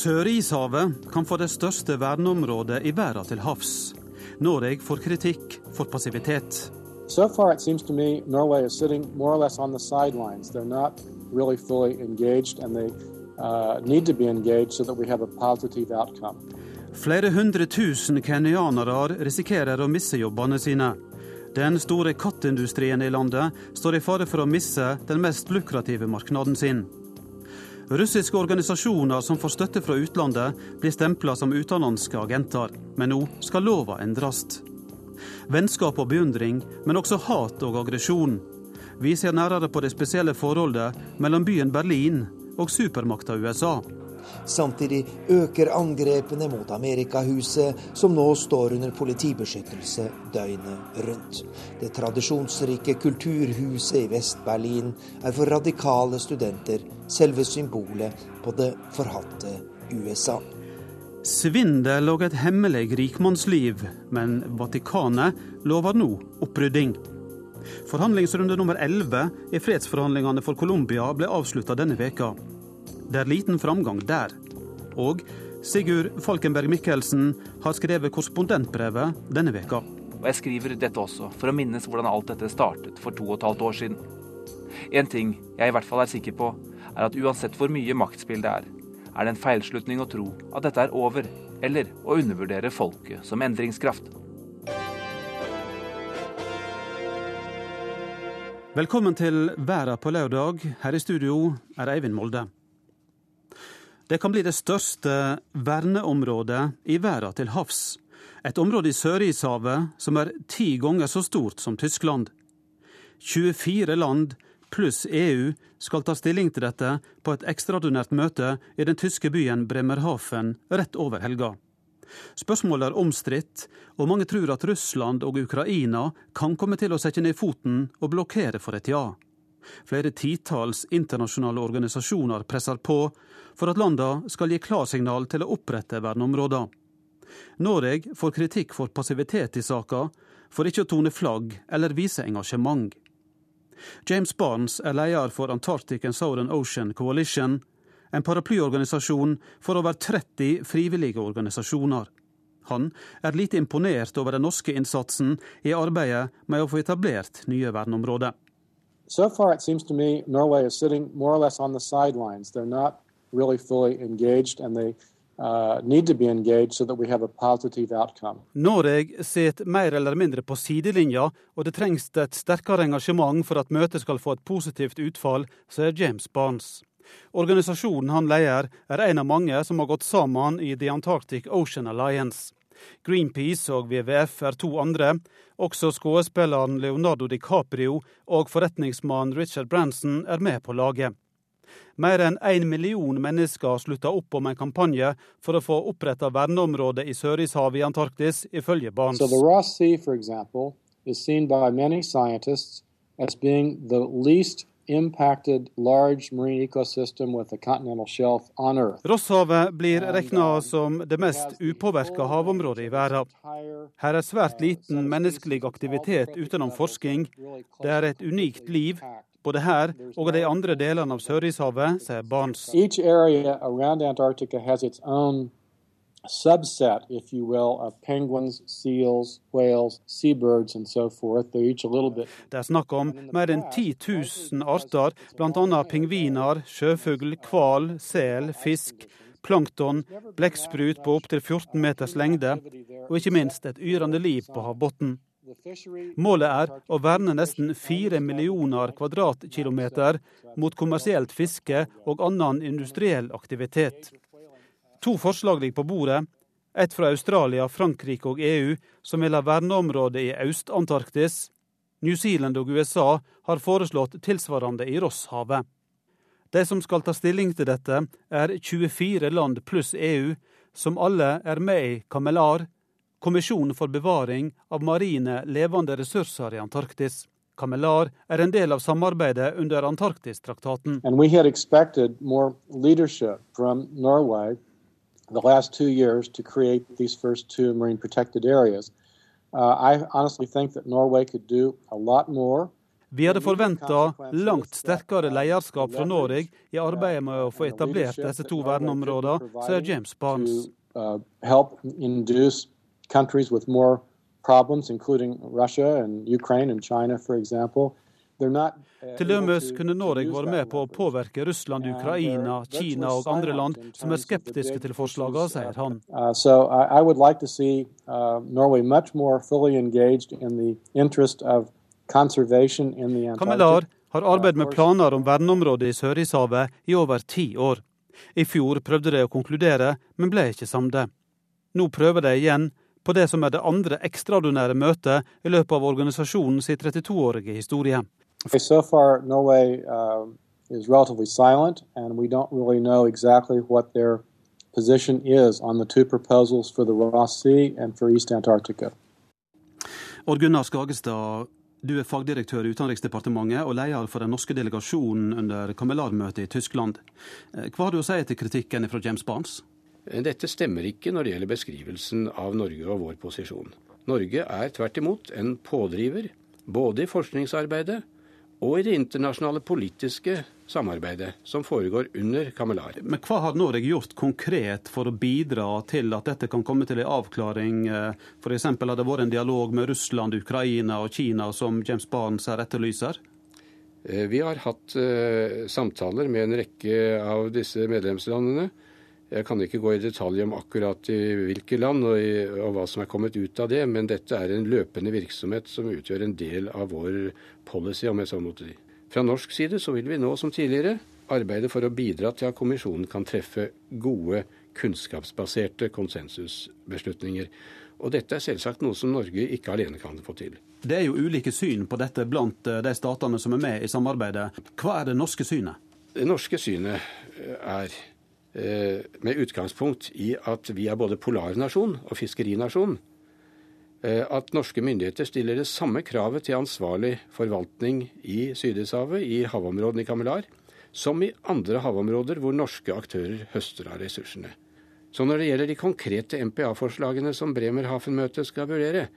Sørishavet kan få det største verneområdet i verden til havs. Norge får kritikk for passivitet. So far, it seems to me Norway is sitting more or less on the sidelines. They're not really fully engaged, and they uh, need to be engaged so that we have a positive outcome. Flere hundre tusen kenyanere risikerer å miste jobbene sine. Den store kattindustrien i landet står i fare for å miste den mest lukrative markedet sin. Russiske organisasjoner som får støtte fra utlandet, blir stempla som utenlandske agenter, men nå skal lova endres. Vennskap og beundring, men også hat og aggresjon. Vi ser nærere på det spesielle forholdet mellom byen Berlin og supermakta USA. Samtidig øker angrepene mot Amerikahuset, som nå står under politibeskyttelse døgnet rundt. Det tradisjonsrike kulturhuset i Vest-Berlin er for radikale studenter selve symbolet på det forhatte USA. Svindel og et hemmelig rikmannsliv, men Vatikanet lover nå opprydding. Forhandlingsrunde nummer 11 i fredsforhandlingene for Colombia ble avslutta denne veka. Det er liten framgang der. Og Sigurd Falkenberg Mikkelsen har skrevet korrespondentbrevet denne veka. Og jeg skriver dette også for å minnes hvordan alt dette startet for to og et halvt år siden. En ting jeg i hvert fall er sikker på, er at uansett hvor mye maktspill det er, er det en feilslutning å tro at dette er over, eller å undervurdere folket som endringskraft. Velkommen til Verda på lørdag. Her i studio er Eivind Molde. Det kan bli det største verneområdet i verden til havs. Et område i Sørishavet som er ti ganger så stort som Tyskland. 24 land pluss EU skal ta stilling til dette på et ekstraordinært møte i den tyske byen Bremerhaven rett over helga. Spørsmålet er omstridt, og mange tror at Russland og Ukraina kan komme til å sette ned foten og blokkere for et ja. Flere titalls internasjonale organisasjoner presser på for at landene skal gi klarsignal til å opprette verneområder. Norge får kritikk for passivitet i saka, for ikke å tone flagg eller vise engasjement. James Barnes er leder for Antarctic and Southern Ocean Coalition, en paraplyorganisasjon for over 30 frivillige organisasjoner. Han er lite imponert over den norske innsatsen i arbeidet med å få etablert nye verneområder. So far, it seems to me Norway is sitting more or less on the sidelines. They're not really fully engaged, and they uh, need to be engaged so that we have a positive outcome. Norge sitter mer eller mindre på sidelinja, og det trengs et sterkere engasjement for at møtet skal få et positivt utfall, sier James Barnes. Organisasjonen han leder, er en av mange som har gått sammen i The Antarctic Ocean Alliance. Greenpeace og WWF er to andre. Også skuespilleren Leonardo DiCaprio og forretningsmannen Richard Branson er med på laget. Mer enn én million mennesker slutta opp om en kampanje for å få oppretta verneområde i Sørishavet i Antarktis, ifølge Barents. So the Ross Sea, for example, is seen by many scientists as being the least impacted large marine ecosystem with the continental shelf on Earth. Rosshavet blir regna som det mest upåvirka havområdet i verden. Her er svært liten menneskelig aktivitet utenom forskning. Det er et unikt liv, både her og de andre delene av Sørishavet, sier Barnes. Subset, if you will, of penguins, seals, whales, seabirds and so forth. They're each a little bit. Det er snakk om mer enn 10 000 arter, bl.a. pingviner, sjøfugl, hval, sel, fisk, plankton, blekksprut på opptil 14 meters lengde, og ikke minst et yrende liv på havbunnen. Målet er å verne nesten 4 millioner kvadratkilometer mot kommersielt fiske og annen industriell aktivitet. To forslag ligger på bordet. Ett fra Australia, Frankrike og EU, som vil ha verneområde i Øst-Antarktis. New Zealand og USA har foreslått tilsvarende i Rosshavet. De som skal ta stilling til dette, er 24 land pluss EU, som alle er med i Kamelar, Kommisjonen for bevaring av marine levende ressurser i Antarktis. Kamelar er en del av samarbeidet under Antarktistraktaten. And we had expected more leadership from Norway the last two years to create these first two marine protected areas. Uh, I honestly think that Norway could do a lot more. Vi hadde forventa langt sterkere lederskap fra Norge i arbeidet med å få etablert disse to verneområdene, sier James Barnes. Uh, countries with more problems, including Russia and Ukraine and China, for example, Uh, Til dømes kunne Norge vært med på å påvirke Russland, uh, Ukraina, Kina og andre land som er skeptiske til forslagene, sier han. Uh. Kamelar har arbeidet med planer om verneområdet i Sørishavet i over ti år. I fjor prøvde de å konkludere, men ble ikke samde. Nå prøver de igjen, på det som er det andre ekstraordinære møtet i løpet av organisasjonens 32-årige historie. So far, Norway uh, is relatively silent, and we don't really know exactly what their position is on the two proposals for the Ross Sea and for East Antarctica. Odd Gunnar Skagestad, du er fagdirektør i Utenriksdepartementet og leder for den norske delegasjonen under Kamelar-møtet i Tyskland. Eh, hva har du å si til kritikken fra James Barnes? Dette stemmer ikke når det gjelder beskrivelsen av Norge og vår posisjon. Norge er tvert imot en pådriver både i forskningsarbeidet og i det internasjonale politiske samarbeidet som foregår under Kamelar. Men hva har Norge gjort konkret for å bidra til at dette kan komme til en avklaring? F.eks. har det vært en dialog med Russland, Ukraina og Kina, som James Barnes her etterlyser? Eh, vi har hatt uh, samtaler med en rekke av disse medlemslandene. Jeg kan ikke gå i detalj om akkurat i hvilke land og, i, og, hva som er kommet ut av det, men dette er en løpende virksomhet som utgjør en del av vår policy, om jeg så måtte si. Fra norsk side så vil vi nå, som tidligere, arbeide for å bidra til at kommisjonen kan treffe gode, kunnskapsbaserte konsensusbeslutninger. Og dette er selvsagt noe som Norge ikke alene kan få til. Det er jo ulike syn på dette blant eh, de statene som er med i samarbeidet. Hva er det norske synet? Det norske synet er med utgangspunkt i at vi er både polarnasjon og fiskerinasjon, eh, at norske myndigheter stiller det samme kravet til ansvarlig forvaltning i Sydishavet, i havområdene i Kamelar, som i andre havområder hvor norske aktører høster av ressursene. Så når det gjelder de konkrete MPA-forslagene som Bremerhaven-møtet skal vurdere,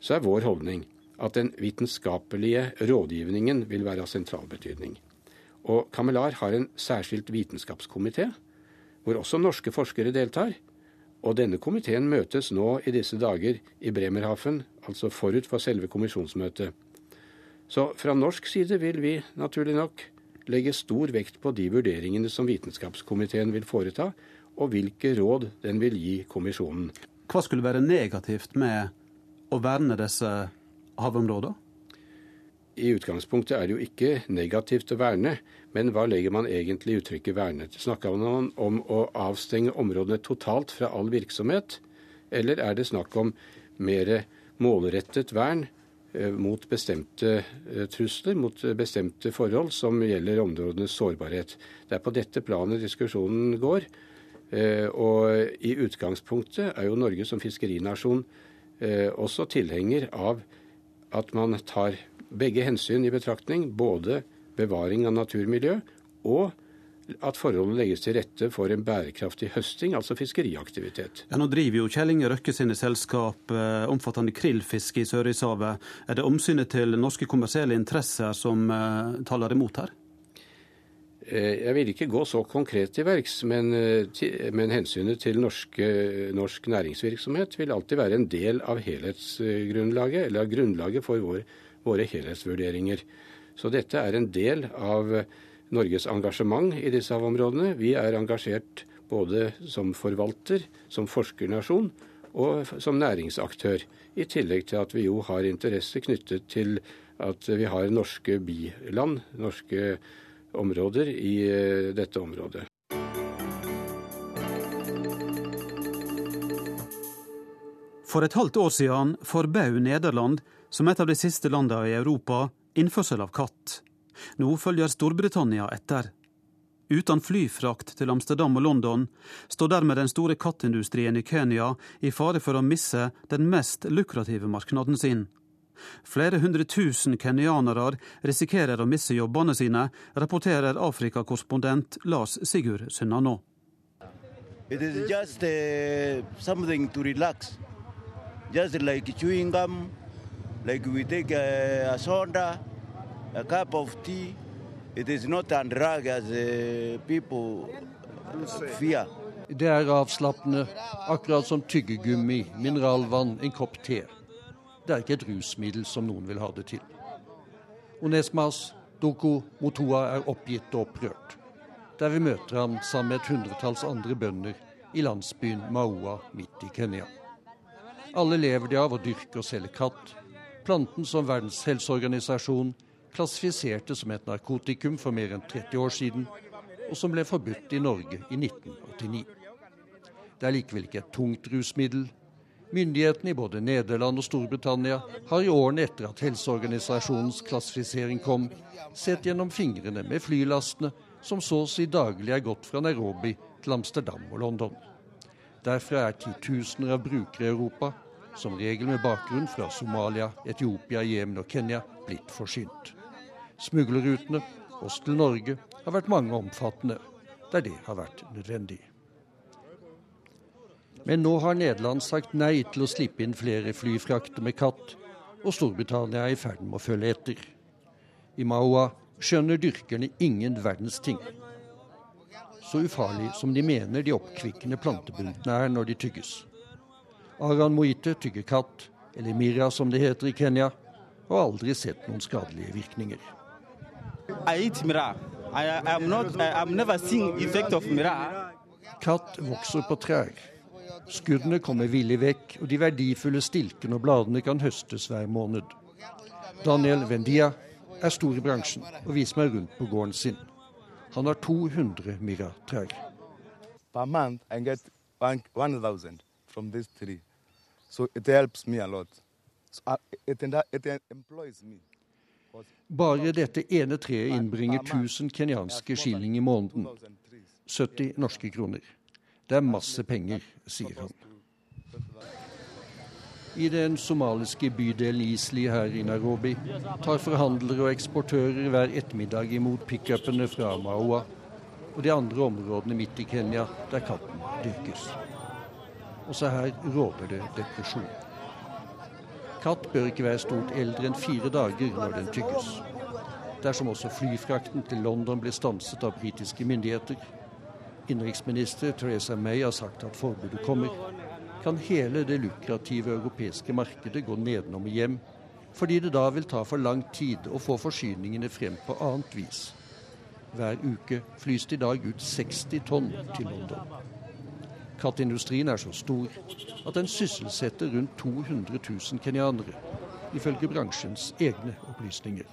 så er vår holdning at den vitenskapelige rådgivningen vil være av sentral betydning. Og Kamelar har en særskilt vitenskapskomité hvor også norske forskere deltar. Og denne komiteen møtes nå i disse dager i Bremerhaven, altså forut for selve kommisjonsmøtet. Så fra norsk side vil vi naturlig nok legge stor vekt på de vurderingene som vitenskapskomiteen vil foreta, og hvilke råd den vil gi kommisjonen. Hva skulle være negativt med å verne disse havområdene? I utgangspunktet er det jo ikke negativt å verne, men hva legger man egentlig i uttrykket vernet? Snakker man om å avstenge områdene totalt fra all virksomhet, eller er det snakk om mer målrettet vern eh, mot bestemte eh, trusler, mot bestemte forhold som gjelder områdenes sårbarhet? Det er på dette planet diskusjonen går. Eh, og i utgangspunktet er jo Norge som fiskerinasjon også tilhenger av at man tar begge hensyn i betraktning, både bevaring av naturmiljø og at forholdet legges til rette for en bærekraftig høsting, altså fiskeriaktivitet. Ja, nå driver jo Kjell Inge Røkke sine selskap eh, omfattende krillfiske i Sørishavet. Er det omsynet til norske kommersielle interesser som eh, taler imot her? Eh, jeg vil ikke gå så konkret til verks, men, eh, men hensynet til norske, norsk næringsvirksomhet vil alltid være en del av helhetsgrunnlaget, eller av grunnlaget for vår våre helhetsvurderinger. Så dette er en del av Norges engasjement i disse havområdene. Vi er engasjert både som forvalter, som forskernasjon og som næringsaktør. I tillegg til at vi jo har interesse knyttet til at vi har norske biland, norske områder, i eh, dette området. For et halvt år siden forbød Nederland som et av de siste landene i Europa, innførsel av katt. Nå følger Storbritannia etter. Uten flyfrakt til Amsterdam og London står dermed den store kattindustrien i Kenya i fare for å misse den mest lukrative markedet sin. Flere hundre tusen kenyanere risikerer å miste jobbene sine, rapporterer Afrikakorrespondent Lars Sigurd Sunnanå. Just uh, like like we take a, a soda a cup of tea. It is not a drug as uh, people fear. Det er avslappende, akkurat som tyggegummi, mineralvann, en kopp te. Det er ikke et rusmiddel som noen vil ha det til. Onesmas Doko Motoa er oppgitt og opprørt. Der vi møter ham sammen med et hundretalls andre bønder i landsbyen Maua midt i Kenya. Alle lever de av å dyrke og selge katt, planten som Verdens helseorganisasjon klassifiserte som et narkotikum for mer enn 30 år siden, og som ble forbudt i Norge i 1989. Det er likevel ikke et tungt rusmiddel. Myndighetene i både Nederland og Storbritannia har i årene etter at helseorganisasjonens klassifisering kom, sett gjennom fingrene med flylastene som så å si daglig er gått fra Nairobi til Amsterdam og London. Derfra er titusener av brukere i Europa, som regel med bakgrunn fra Somalia, Etiopia, Jemen og Kenya, blitt forsynt. Smuglerrutene, oss til Norge, har vært mange omfattende, der det har vært nødvendig. Men nå har Nederland sagt nei til å slippe inn flere flyfrakter med katt, og Storbritannia er i ferd med å følge etter. I Maua skjønner dyrkerne ingen verdens ting. Så ufarlig som de mener de oppkvikkende plantebultene er når de tygges. Aran Moite tygger katt, eller mira som det heter i Kenya, og har aldri sett noen skadelige virkninger. Katt vokser på trær. Skuddene kommer villig vekk, og de verdifulle stilkene og bladene kan høstes hver måned. Daniel Vendia er stor i bransjen og viser meg rundt på gården sin. Han har 200 mira-trær. Per måned, get 1000 from disse tree. So it helps me a lot. So I, it, it employs me. Bare dette ene treet innbringer 1000 kenyanske shilling i måneden. 70 norske kroner. Det er masse penger, sier han. I den somaliske bydelen Isli her i Nairobi tar forhandlere og eksportører hver ettermiddag imot pickupene fra Maua og de andre områdene midt i Kenya der katten dyrkes. Også her råder det depresjon. Katt bør ikke være stort eldre enn fire dager når den tygges. Dersom også flyfrakten til London blir stanset av britiske myndigheter, innenriksminister Theresa May har sagt at forbudet kommer, kan hele det lukrative europeiske markedet gå nedenom og hjem, fordi det da vil ta for lang tid å få forsyningene frem på annet vis. Hver uke flys det i dag ut 60 tonn til London. Kattindustrien er så stor at den sysselsetter rundt 200 000 kenyanere, ifølge bransjens egne opplysninger.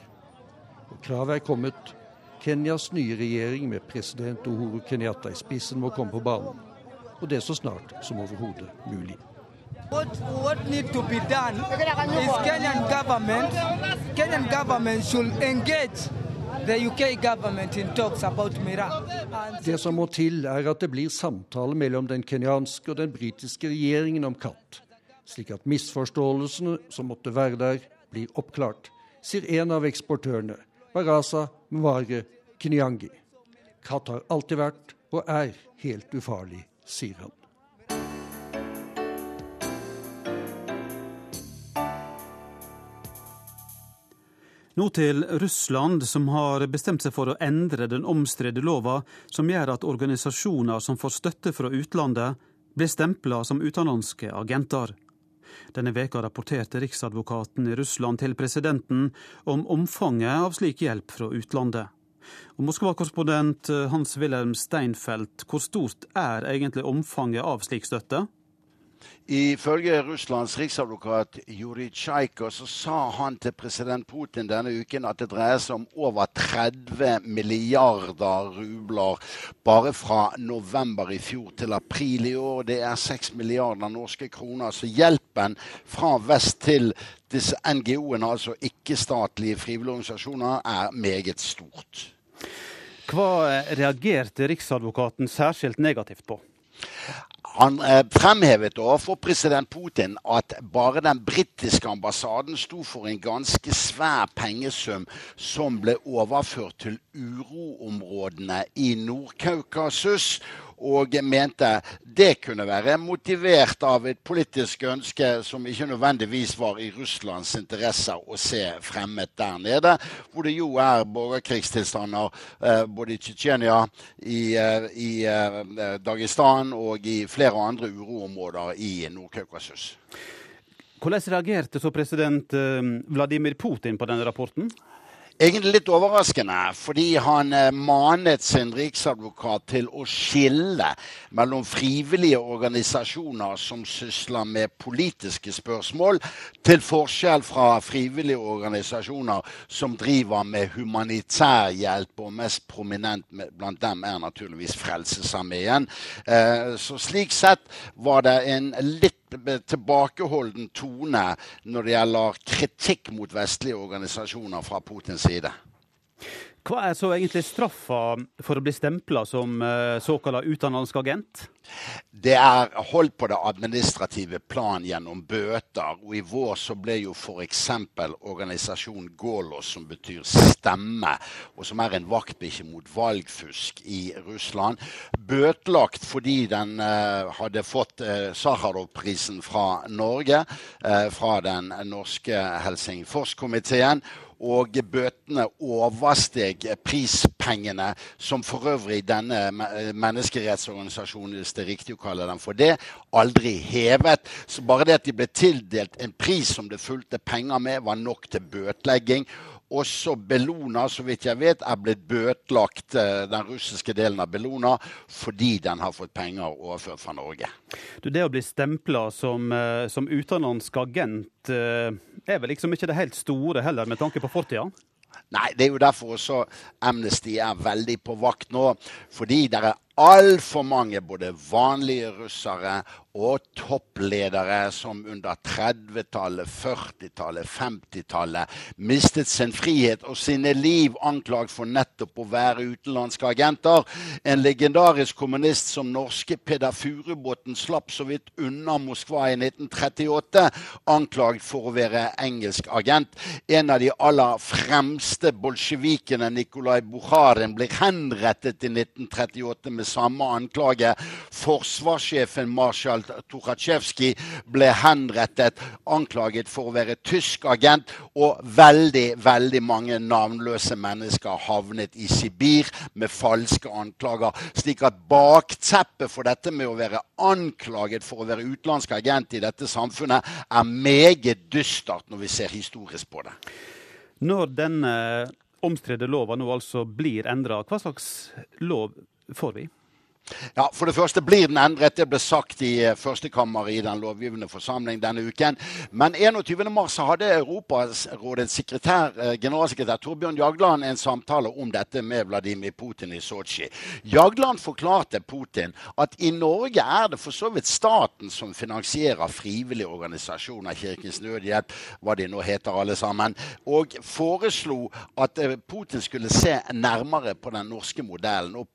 Og kravet er kommet. Kenyas nye regjering med president Uhuru Kenyatta i spissen må komme på banen. Og det så snart som overhodet mulig. What, what need to be done is Kenyan government, Kenyan government should engage det som må til, er at det blir samtale mellom den kenyanske og den britiske regjeringen om katt, slik at misforståelsene som måtte være der, blir oppklart, sier en av eksportørene, Barasa Mware Kinyangi. Katt har alltid vært og er helt ufarlig, sier han. Nå til Russland, som har bestemt seg for å endre den omstridte lova som gjør at organisasjoner som får støtte fra utlandet, blir stempla som utenlandske agenter. Denne veka rapporterte riksadvokaten i Russland til presidenten om omfanget av slik hjelp fra utlandet. Og Moskva-korrespondent Hans-Wilhelm Steinfeld, hvor stort er egentlig omfanget av slik støtte? Ifølge Russlands riksadvokat Jurij Tsjajko så sa han til president Putin denne uken at det dreier seg om over 30 milliarder rubler bare fra november i fjor til april i år. Det er 6 milliarder norske kroner. Så hjelpen fra vest til disse NGO-ene, altså ikke-statlige frivillige organisasjoner, er meget stort. Hva reagerte riksadvokaten særskilt negativt på? Han eh, fremhevet overfor president Putin at bare den britiske ambassaden sto for en ganske svær pengesum som ble overført til uroområdene i Nord-Kaukasus. og mente det kunne være motivert av et politisk ønske som ikke nødvendigvis var i Russlands interesse å se fremmet der nede, hvor det jo er borgerkrigstilstander eh, både i Tsjetsjenia, i, eh, i Dagestan og i flere andre uroområder i Nord-Kaukasus. Hvordan reagerte så president Vladimir Putin på denne rapporten? Egentlig litt overraskende, fordi han eh, manet sin riksadvokat til å skille mellom frivillige organisasjoner som sysler med politiske spørsmål, til forskjell fra frivillige organisasjoner som driver med humanitær hjelp, og mest prominent blant dem er naturligvis Frelsesarmeen. Eh, så slik sett var det en litt tilbakeholden tone når det gjelder kritikk mot vestlige organisasjoner fra Putins side. Hva er så egentlig straffa for å bli stempla som såkalla såkalt utenlandsk agent? Det er holdt på det administrative plan gjennom bøter. Og i vår så ble jo f.eks. organisasjonen Golos, som betyr stemme, og som er en vaktbikkje mot valgfusk i Russland, bøtelagt fordi den eh, hadde fått eh, Sakharov-prisen fra Norge, eh, fra den norske Helsingforskomiteen og bøtene oversteg prispengene, som for øvrig denne menneskerettsorganisasjonen, hvis det er riktig å kalle dem for det, aldri hevet. Så bare det at de ble tildelt en pris som det fulgte penger med, var nok til bøtelegging. Også Bellona, så vidt jeg vet, er blitt bøtelagt, eh, den russiske delen av Bellona, fordi den har fått penger overført fra Norge. Du, det å bli stempla som, eh, som utenlandsk agent eh, er vel liksom ikke det helt store heller, med tanke på fortida? Nei, det er jo derfor også Amnesty er veldig på vakt nå. Fordi det er altfor mange både vanlige russere og toppledere som under 30-tallet, 40-tallet, 50-tallet mistet sin frihet og sine liv anklaget for nettopp å være utenlandske agenter. En legendarisk kommunist som norske Peder Furubotn slapp så vidt unna Moskva i 1938, anklaget for å være engelsk agent. En av de aller fremste bolsjevikene, Nikolai Bukharin, blir henrettet i 1938 med samme anklage. Forsvarssjefen Tukhatsjevskij ble henrettet, anklaget for å være tysk agent. Og veldig, veldig mange navnløse mennesker havnet i Sibir med falske anklager. Slik at bakteppet for dette med å være anklaget for å være utenlandsk agent i dette samfunnet, er meget dystert når vi ser historisk på det. Når denne omstridte lova nå altså blir endra, hva slags lov får vi? Ja, For det første blir den endret. Det ble sagt i eh, førstekammeret i den lovgivende forsamling denne uken. Men 21.3 hadde Europarådets eh, generalsekretær Torbjørn Jagland en samtale om dette med Vladimir Putin i Sotsji. Jagland forklarte Putin at i Norge er det for så vidt staten som finansierer frivillige organisasjoner, Kirkens Nødhjelp, hva de nå heter alle sammen, og foreslo at eh, Putin skulle se nærmere på den norske modellen. Og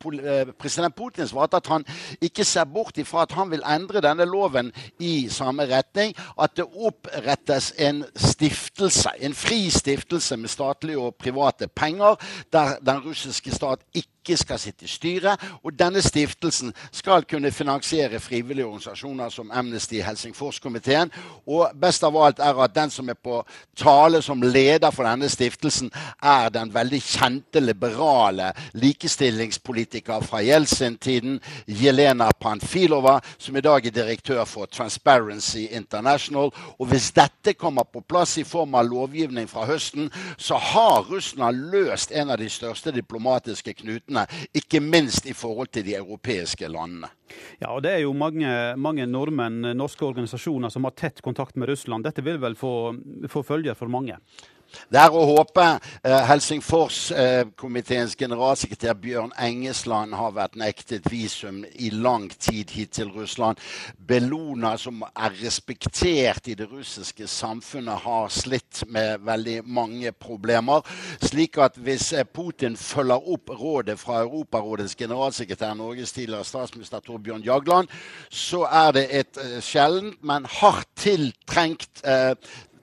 president Putins var at han ikke ser bort ifra at han vil endre denne loven i samme retning. At det opprettes en stiftelse, en fri stiftelse med statlige og private penger, der den russiske stat ikke ikke skal sitte i styret. Og denne stiftelsen skal kunne finansiere frivillige organisasjoner som Amnesty Helsingforskomiteen. Og best av alt er at den som er på tale som leder for denne stiftelsen, er den veldig kjente liberale likestillingspolitiker fra Jeltsin-tiden, Jelena Panfilova, som i dag er direktør for Transparency International. Og hvis dette kommer på plass i form av lovgivning fra høsten, så har Russland løst en av de største diplomatiske knutene kreftene, ikke minst i forhold til de europeiske landene. Ja, og Det er jo mange, mange nordmenn, norske organisasjoner, som har tett kontakt med Russland. Dette vil vel få, få følger for mange? Det er å håpe. Eh, Helsingforskomiteens generalsekretær Bjørn Engesland har vært nektet visum i lang tid hit til Russland. Bellona, som er respektert i det russiske samfunnet, har slitt med veldig mange problemer. Slik at hvis eh, Putin følger opp rådet fra Europarådets generalsekretær, Norges tidligere statsminister Torbjørn Jagland, så er det et eh, sjeldent, men hardt tiltrengt eh,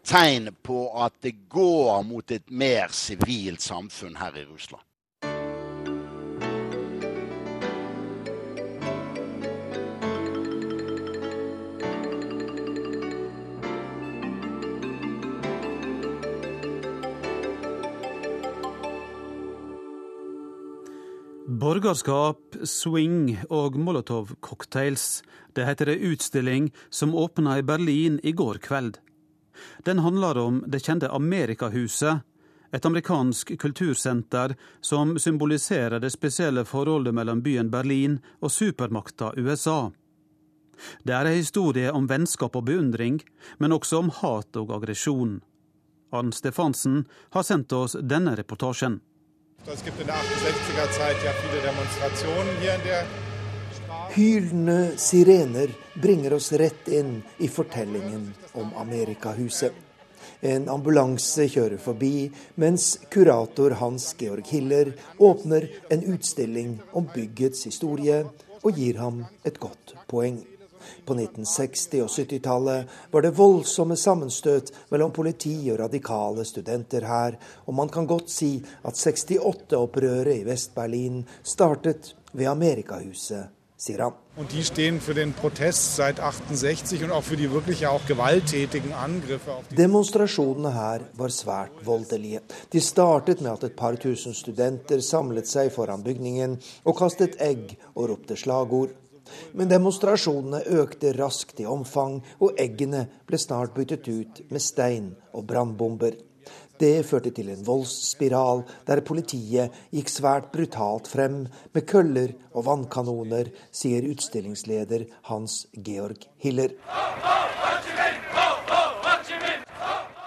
tegn på at det går mot et mer sivilt samfunn her i Russland. Borgerskap, swing og Molotov cocktails. Det heter ei utstilling som åpna i Berlin i går kveld. Den handler om det kjente Amerikahuset, et amerikansk kultursenter som symboliserer det spesielle forholdet mellom byen Berlin og supermakta USA. Det er ei historie om vennskap og beundring, men også om hat og aggresjon. Arn Stefansen har sendt oss denne reportasjen. Det gibt in der 68er Zeit ja viele Demonstrationen hier in der Hylende sirener bringer oss rett inn i fortellingen om Amerikahuset. En ambulanse kjører forbi, mens kurator Hans Georg Hiller åpner en utstilling om byggets historie og gir ham et godt poeng. På 1960- og 70-tallet var det voldsomme sammenstøt mellom politi og radikale studenter her, og man kan godt si at 68-opprøret i Vest-Berlin startet ved Amerikahuset, sier han. Og de stehen for den Protest seit 68 og für die wirklich auch gewalttätigen Angriffe Demonstrasjonene her var svært voldelige. De startet med at et par tusen studenter samlet seg foran bygningen og kastet egg og ropte slagord. Men demonstrasjonene økte raskt i omfang, og eggene ble snart byttet ut med stein og brannbomber. Det førte til en voldsspiral der politiet gikk svært brutalt frem med køller og vannkanoner, sier utstillingsleder Hans Georg Hiller.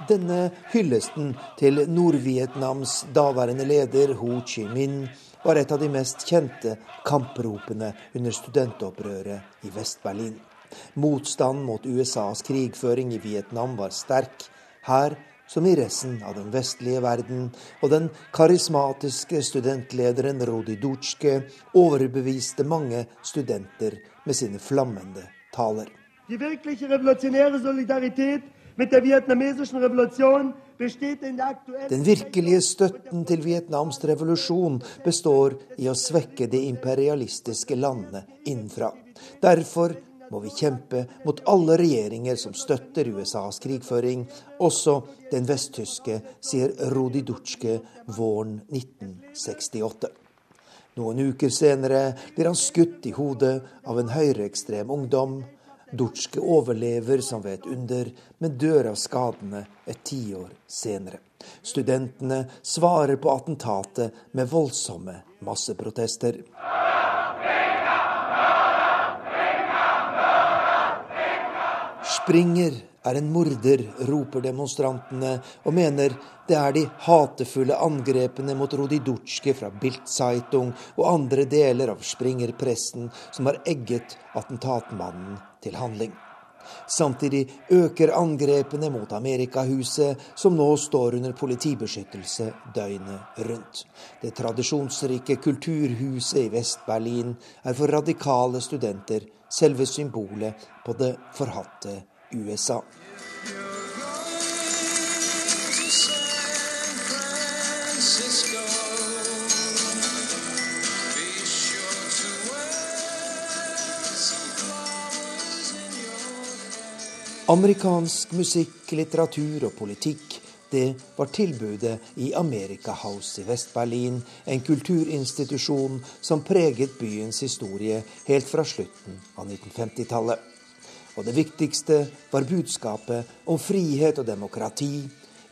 Denne hyllesten til Nord-Vietnams daværende leder Ho Chi Minh var et av de mest kjente kampropene under studentopprøret i Vest-Berlin. Motstand mot USAs krigføring i Vietnam var sterk, her som i resten av den vestlige verden, og den karismatiske studentlederen Rodi Dutschke overbeviste mange studenter med sine flammende taler. Die wirkliche revolusjonære solidaritet mit der vietnamesischen Revolution Den virkelige støtten til Vietnams revolusjon består i å svekke de imperialistiske landene innenfra. Derfor må vi kjempe mot alle regjeringer som støtter USAs krigføring, også den vesttyske, sier Rudi Dutschke våren 1968. Noen uker senere blir han skutt i hodet av en høyreekstrem ungdom. Dutschke overlever som ved et under, men dør av skadene et tiår senere. Studentene svarer på attentatet med voldsomme masseprotester. Springer er en morder, roper demonstrantene, og mener det er de hatefulle angrepene mot Rodi Dutschke fra Bildzeitung og andre deler av Springer-pressen som har egget attentatmannen til handling. Samtidig øker angrepene mot Amerikahuset, som nå står under politibeskyttelse døgnet rundt. Det tradisjonsrike kulturhuset i Vest-Berlin er for radikale studenter selve symbolet på det forhatte USA. Amerikansk musikk, litteratur og politikk, det var tilbudet i America House i Vest-Berlin, en kulturinstitusjon som preget byens historie helt fra slutten av 1950-tallet. Og det viktigste var budskapet om frihet og demokrati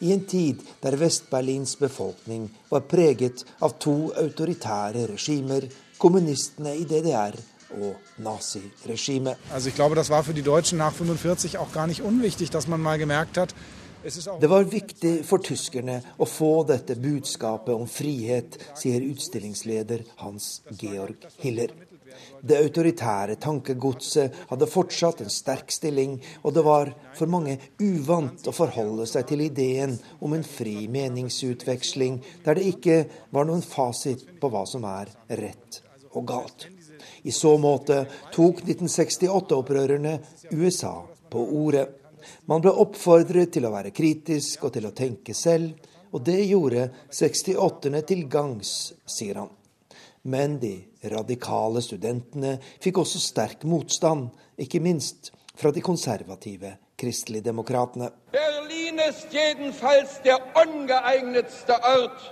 i en tid der Vest-Berlins befolkning var preget av to autoritære regimer, kommunistene i DDR og naziregimet. Also ich glaube, das war für die Deutschen nach 45 auch gar nicht unwichtig, dass man mal gemerkt hat, Det var viktig for tyskerne å få dette budskapet om frihet, sier utstillingsleder Hans Georg Hiller. Det autoritære tankegodset hadde fortsatt en sterk stilling, og det var for mange uvant å forholde seg til ideen om en fri meningsutveksling der det ikke var noen fasit på hva som er rett og galt. I så måte tok 1968-opprørerne USA på ordet. Man ble oppfordret til å være kritisk og til å tenke selv, og det gjorde 68-erne til gangs, sier han. Men de radikale studentene fikk også sterk motstand, ikke minst fra de konservative kristeligdemokratene. Berlin er jedenfalls der ungeegnetste Ort,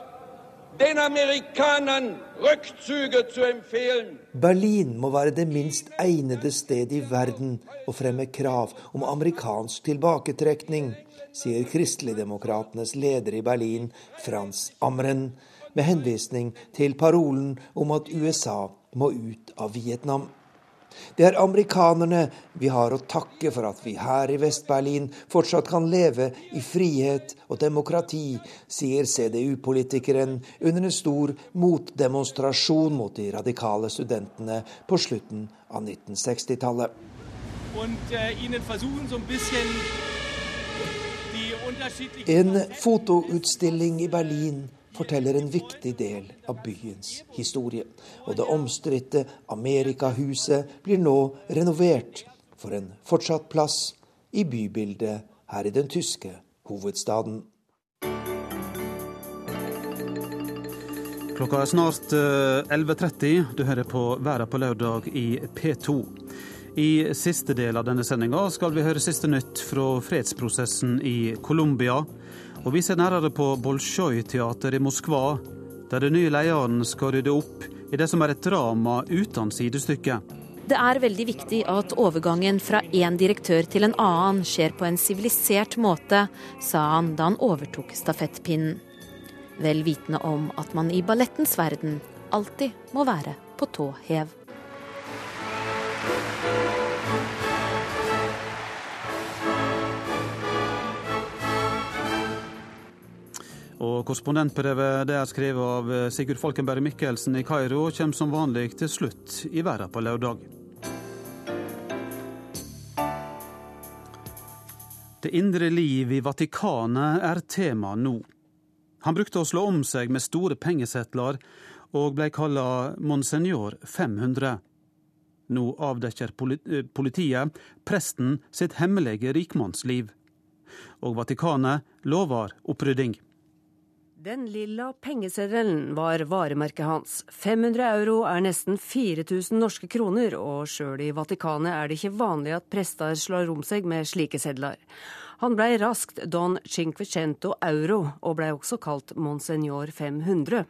den amerikaneren Rückzüge zu empfehlen. Berlin må være det minst egnede sted i verden å fremme krav om amerikansk tilbaketrekning, sier Kristeligdemokratenes leder i Berlin, Frans Amren, med henvisning til parolen om at USA må ut av Vietnam. Det er amerikanerne vi har å takke for at vi her i Vest-Berlin fortsatt kan leve i frihet og demokrati, sier CDU-politikeren under en stor motdemonstrasjon mot de radikale studentene på slutten av 1960-tallet. En fotoutstilling i Berlin forteller en viktig del av byens historie. Og det omstridte Amerikahuset blir nå renovert for en fortsatt plass i bybildet her i den tyske hovedstaden. Klokka er snart 11.30. Eh, du hører på Verden på lørdag i P2. I siste del av denne sendinga skal vi høre siste nytt fra fredsprosessen i Colombia. Og vi ser nærmere på Bolsjoj-teater i Moskva, der den nye lederen skal rydde opp i det som er et drama uten sidestykke. Det er veldig viktig at overgangen fra én direktør til en annen skjer på en sivilisert måte, sa han da han overtok stafettpinnen. Vel vitende om at man i ballettens verden alltid må være på tå hev. Korrespondentbrevet det er skrevet av eh, Sigurd Falkenberg Mikkelsen i Kairo, kommer som vanlig til slutt i verden på lørdag. Det indre liv i Vatikanet er tema nå. Han brukte å slå om seg med store pengesetler og ble kalla Monsignor 500. Nå avdekker eh, politiet presten sitt hemmelige rikmannsliv. Og Vatikanet lover opprydding. Den lilla pengeseddelen var varemerket hans. 500 euro er nesten 4000 norske kroner, og sjøl i Vatikanet er det ikke vanlig at prester slår om seg med slike sedler. Han blei raskt Don Cinquecento Euro, og blei også kalt Monsignor 500.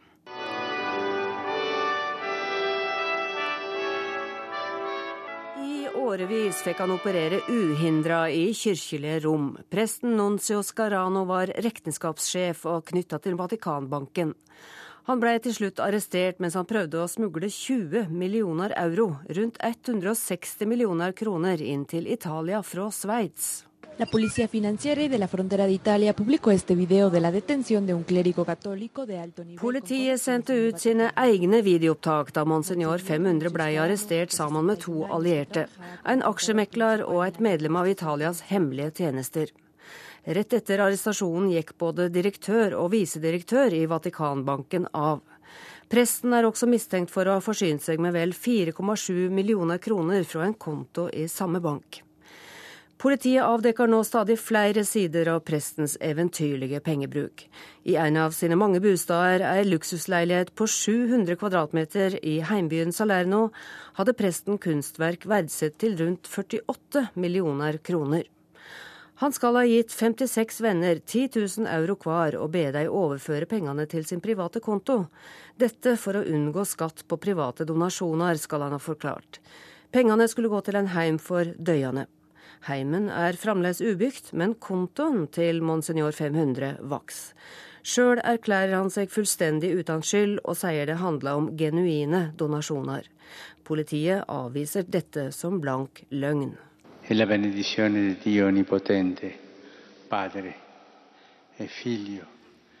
årevis fikk han operere uhindra i kirkelige rom. Presten Nuncio Scarano var regnskapssjef og knytta til Vatikanbanken. Han ble til slutt arrestert mens han prøvde å smugle 20 millioner euro, rundt 160 millioner kroner, inn til Italia fra Sveits. La Policía Financiera de la Frontera de Italia publicó este video de la detención de un clérigo católico de alto nivel. Politiet sendte ut sine egne videoopptak da Monsignor 500 ble arrestert sammen med to allierte, en aksjemekler og et medlem av Italias hemmelige tjenester. Rett etter arrestasjonen gikk både direktør og visedirektør i Vatikanbanken av. Presten er også mistenkt for å ha forsynt seg med vel 4,7 millioner kroner fra en konto i samme bank. Politiet avdekker nå stadig flere sider av prestens eventyrlige pengebruk. I en av sine mange bostader, ei luksusleilighet på 700 kvadratmeter i heimbyen Salerno, hadde presten kunstverk verdsatt til rundt 48 millioner kroner. Han skal ha gitt 56 venner 10 000 euro hver og be dem overføre pengene til sin private konto. Dette for å unngå skatt på private donasjoner, skal han ha forklart. Pengene skulle gå til en heim for døyende. Heimen er fremdeles ubygd, men kontoen til Monsignor 500 vokser. Sjøl erklærer han seg fullstendig uten skyld og sier det handler om genuine donasjoner. Politiet avviser dette som blank løgn. E la benedizione di Dio Onipotente, Padre e Figlio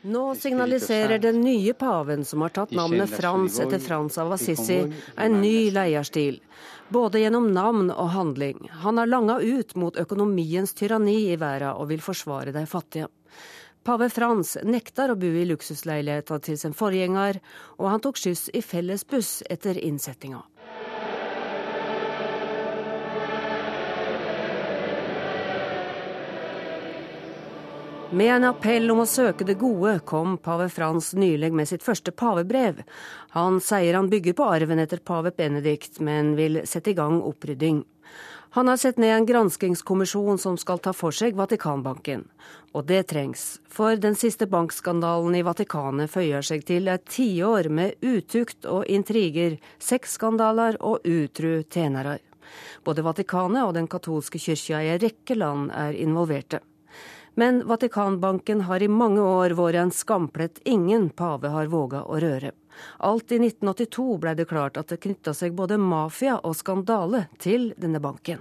nå signaliserer den nye paven, som har tatt navnet Frans etter Frans av Assisi, en ny leierstil. Både gjennom navn og handling. Han har langa ut mot økonomiens tyranni i verden og vil forsvare de fattige. Pave Frans nekter å bo i luksusleiligheten til sin forgjenger, og han tok skyss i fellesbuss etter innsettinga. Med en appell om å søke det gode kom pave Frans nylig med sitt første pavebrev. Han sier han bygger på arven etter pave Benedikt, men vil sette i gang opprydding. Han har sett ned en granskingskommisjon som skal ta for seg Vatikanbanken. Og det trengs, for den siste bankskandalen i Vatikanet føyer seg til et tiår med utukt og intriger, sexskandaler og utru tjenere. Både Vatikanet og den katolske kyrkja i en rekke land er involverte. Men Vatikanbanken har i mange år vært en skamplett ingen pave har våga å røre. Alt i 1982 ble det klart at det knytta seg både mafia og skandale til denne banken.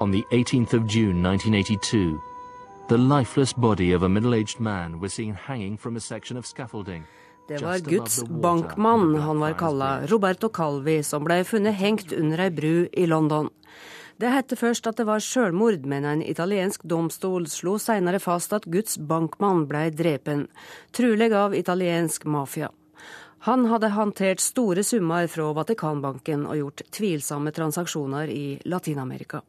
On the 18th of June 1982, the lifeless body of a middle-aged man was seen hanging from a section of scaffolding. Det var Guds bankmann han var kalla, Roberto Calvi, som ble funnet hengt under ei bru i London. Det hette først at det var sjølmord, men en italiensk domstol slo seinere fast at Guds bankmann ble drepen, trulig av italiensk mafia. Han hadde håndtert store summer fra Vatikanbanken og gjort tvilsomme transaksjoner i Latin-Amerika.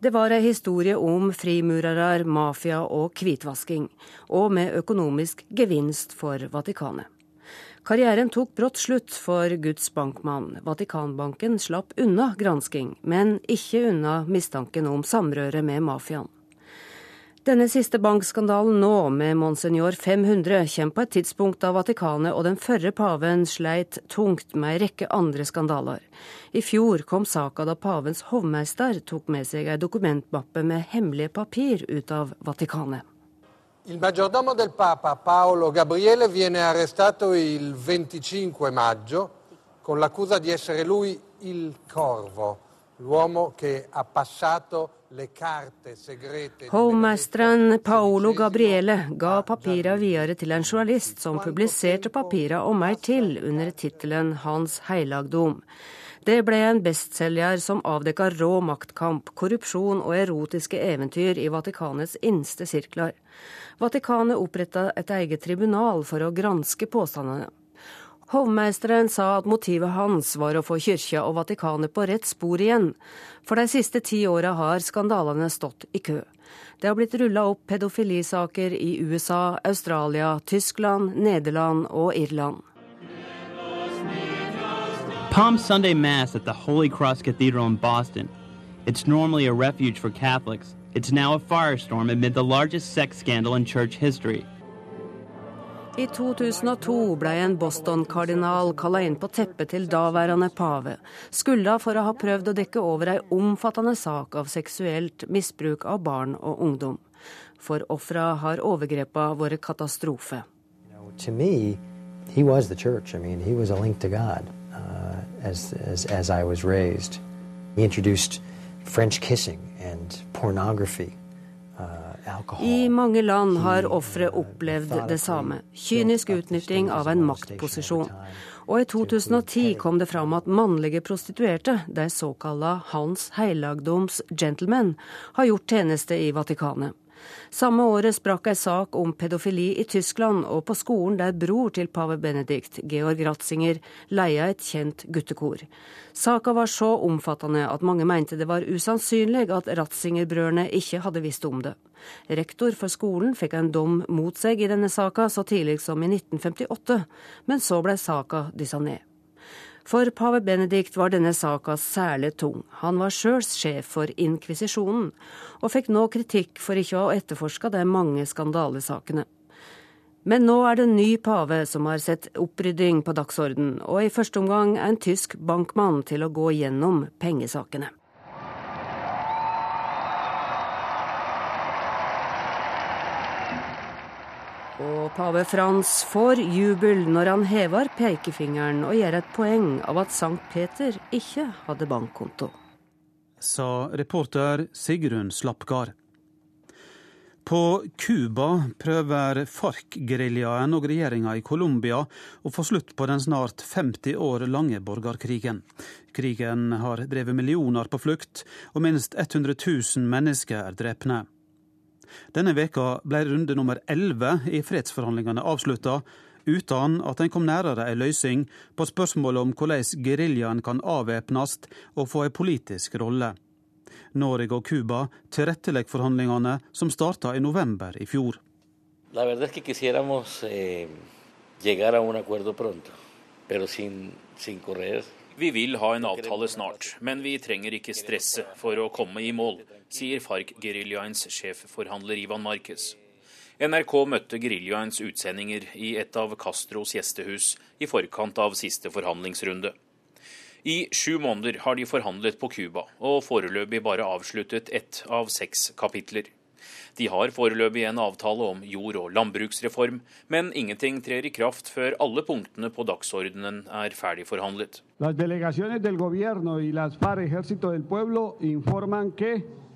Det var ei historie om frimurere, mafia og hvitvasking, og med økonomisk gevinst for Vatikanet. Karrieren tok brått slutt for Guds bankmann. Vatikanbanken slapp unna gransking, men ikke unna mistanken om samrøre med mafiaen. Denne siste bankskandalen nå, med Monsignor 500, kommer på et tidspunkt da Vatikanet og den førre paven sleit tungt med ei rekke andre skandaler. I fjor kom saka da pavens hovmester tok med seg ei dokumentmappe med hemmelige papir ut av Vatikanet. Il maggiordomo del Papa Paolo Gabriele viene arrestato il 25 maggio con l'accusa di essere lui il Corvo, l'uomo che ha passato Hovmesteren Paolo Gabriele ga papira videre til en journalist som publiserte papira og mer til under tittelen Hans heilagdom. Det ble en bestselger som avdekka rå maktkamp, korrupsjon og erotiske eventyr i Vatikanets innste sirkler. Vatikanet oppretta et eget tribunal for å granske påstandene. Hovmeisteren sa at motivet hans var å få kyrkja og Vatikanet på rett spor igjen. For de siste ti åra har skandalene stått i kø. Det har blitt rulla opp pedofilisaker i USA, Australia, Tyskland, Nederland og Irland. Palm Sunday Mass at the Holy Cross Cathedral in Boston. It's normally a refuge for Catholics. It's now a firestorm amid the largest sex scandal in church history. I 2002 ble en Boston-kardinal kalla inn på teppet til daværende pave, skylda for å ha prøvd å dekke over ei omfattende sak av seksuelt misbruk av barn og ungdom. For ofra har overgrepa vært katastrofe. To me, he was the church. I mean, uh, as, as, as I was raised. He introduced French kissing and pornography i mange land har ofre opplevd det samme. Kynisk utnytting av en maktposisjon. Og i 2010 kom det fram at mannlige prostituerte, de såkalla Hans Heilagdoms gentlemen, har gjort tjeneste i Vatikanet. Samme året sprakk ei sak om pedofili i Tyskland og på skolen der bror til pave Benedikt, Georg Ratzinger, leia et kjent guttekor. Saka var så omfattende at mange mente det var usannsynlig at Ratzinger-brødrene ikke hadde visst om det. Rektor for skolen fikk en dom mot seg i denne saka så tidlig som i 1958, men så ble saka dyssa ned. For pave Benedikt var denne saka særlig tung. Han var sjøl sjef for inkvisisjonen, og fikk nå kritikk for ikke å ha etterforska de mange skandalesakene. Men nå er det en ny pave som har sett opprydding på dagsorden, og i første omgang en tysk bankmann til å gå gjennom pengesakene. Pave Frans får jubel når han hever pekefingeren og gjør et poeng av at Sankt Peter ikke hadde bankkonto. Sa reporter Sigrun Slappgard. På Cuba prøver FARC-geriljaen og regjeringa i Colombia å få slutt på den snart 50 år lange borgerkrigen. Krigen har drevet millioner på flukt, og minst 100 000 mennesker er drepne. Denne veka ble runde nummer 11 i fredsforhandlingene avslutta, uten at en kom nærere ei løsning på spørsmålet om hvordan geriljaen kan avvæpnes og få ei politisk rolle. Norge og Cuba tilrettelegger forhandlingene, som starta i november i fjor. La verdad es que quisiéramos eh, llegar a un acuerdo pronto, pero sin, sin correr Vi vil ha en avtale snart, men vi trenger ikke stresse for å komme i mål, sier FARC-geriljaens sjefforhandler Ivan Marquez. NRK møtte geriljaens utsendinger i et av Castros gjestehus i forkant av siste forhandlingsrunde. I sju måneder har de forhandlet på Cuba, og foreløpig bare avsluttet ett av seks kapitler. De har foreløpig en avtale om jord- og landbruksreform, men ingenting trer i kraft før alle punktene på dagsordenen er ferdig forhandlet.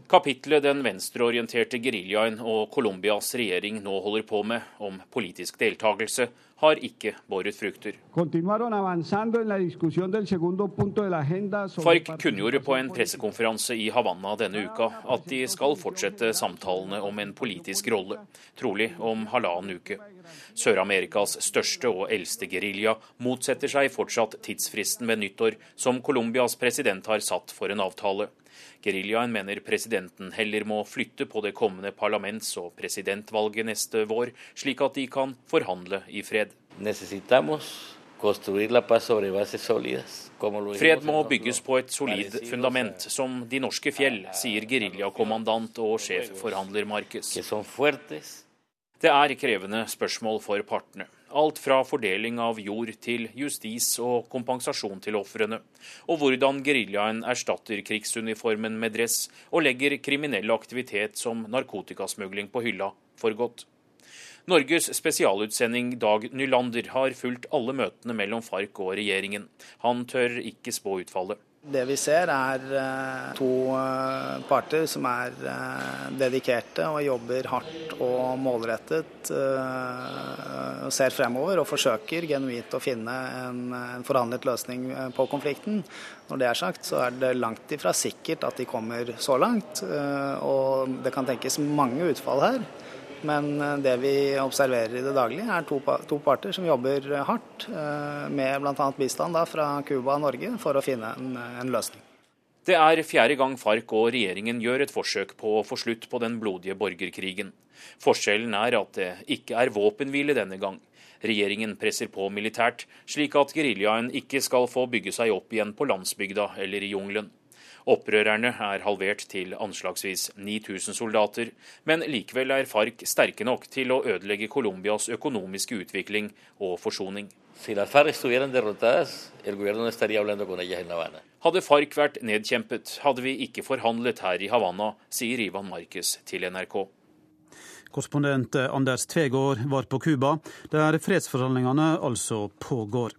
Kapitlet den venstreorienterte geriljaen og Colombias regjering nå holder på med, om politisk deltakelse, har ikke båret frukter. FARC kunngjorde på en pressekonferanse i Havanna denne uka at de skal fortsette samtalene om en politisk rolle, trolig om halvannen uke. Sør-Amerikas største og eldste gerilja motsetter seg fortsatt tidsfristen ved nyttår som Colombias president har satt for en avtale. Geriljaen mener presidenten heller må flytte på det kommende parlaments- og presidentvalget neste vår, slik at de kan forhandle i fred. Fred må bygges på et solid fundament, som de norske fjell, sier geriljakommandant og sjefforhandler Marcus. Det er krevende spørsmål for partene. Alt fra fordeling av jord til justis og kompensasjon til ofrene. Og hvordan geriljaen erstatter krigsuniformen med dress og legger kriminell aktivitet som narkotikasmugling på hylla for godt. Norges spesialutsending Dag Nylander har fulgt alle møtene mellom FARC og regjeringen. Han tør ikke spå utfallet. Det vi ser er eh, to eh, parter som er eh, dedikerte og jobber hardt og målrettet. og Ser fremover og forsøker genuint å finne en, forhandlet løsning på konflikten. Når det er sagt, så er det langt ifra sikkert at de kommer så langt. Og det kan tenkes mange utfall her. Men eh, det vi observerer i det daglige, er to, to parter som jobber hardt eh, med bl.a. bistand da, fra Cuba og Norge for å finne en, en løsning. Det er fjerde gang FARC og regjeringen gjør et forsøk på å få slutt på den blodige borgerkrigen. Forskjellen er at det ikke er våpenhvile denne gang. Regjeringen presser på militært, slik at geriljaen ikke skal få bygge seg opp igjen på landsbygda eller i jungelen. Opprørerne er halvert til anslagsvis 9000 soldater, men likevel er FARC sterke nok til å ødelegge Colombias økonomiske utvikling og forsoning. Hadde FARC vært nedkjempet, hadde vi ikke forhandlet her i Havanna, sier Ivan Marquez til NRK. Korrespondent Anders Tvegård var på Cuba, der fredsforhandlingene altså pågår.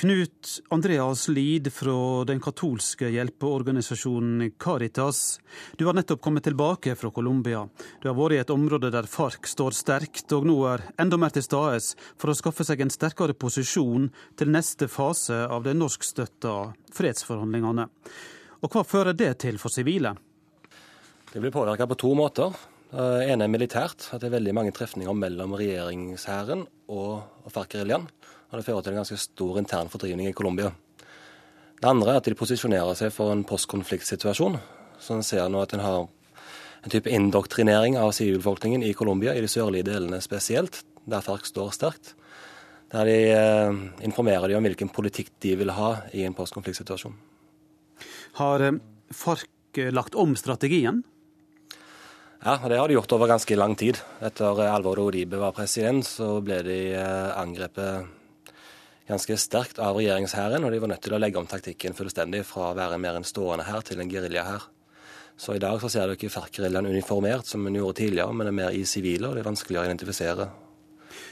Knut Andreas Lid fra den katolske hjelpeorganisasjonen Caritas. Du har nettopp kommet tilbake fra Colombia. Du har vært i et område der FARC står sterkt, og nå er enda mer til stede for å skaffe seg en sterkere posisjon til neste fase av de norskstøtta fredsforhandlingene. Og hva fører det til for sivile? Det blir påvirka på to måter. Det ene er militært, at det er veldig mange trefninger mellom regjeringshæren og FARC-geriljaen og det fører til en ganske stor intern fordrivning i Colombia. Det andre er at de posisjonerer seg for en postkonfliktsituasjon. Så en ser nå at en har en type indoktrinering av sivilbefolkningen i Colombia, i de sørlige delene spesielt, der FARC står sterkt. Der de eh, informerer de om hvilken politikk de vil ha i en postkonfliktsituasjon. Har Fark FARC lagt om strategien? Ja, det har de gjort over ganske lang tid. Etter Alvor Odibe var president, så ble de eh, angrepet ganske sterkt av regjeringshæren, og de var nødt til å legge om taktikken fullstendig fra å være mer en stående hær til en geriljahær. Så i dag så ser du ikke FARC-geriljaen uniformert som en gjorde tidligere, men det er mer i sivile, og det er vanskeligere å identifisere.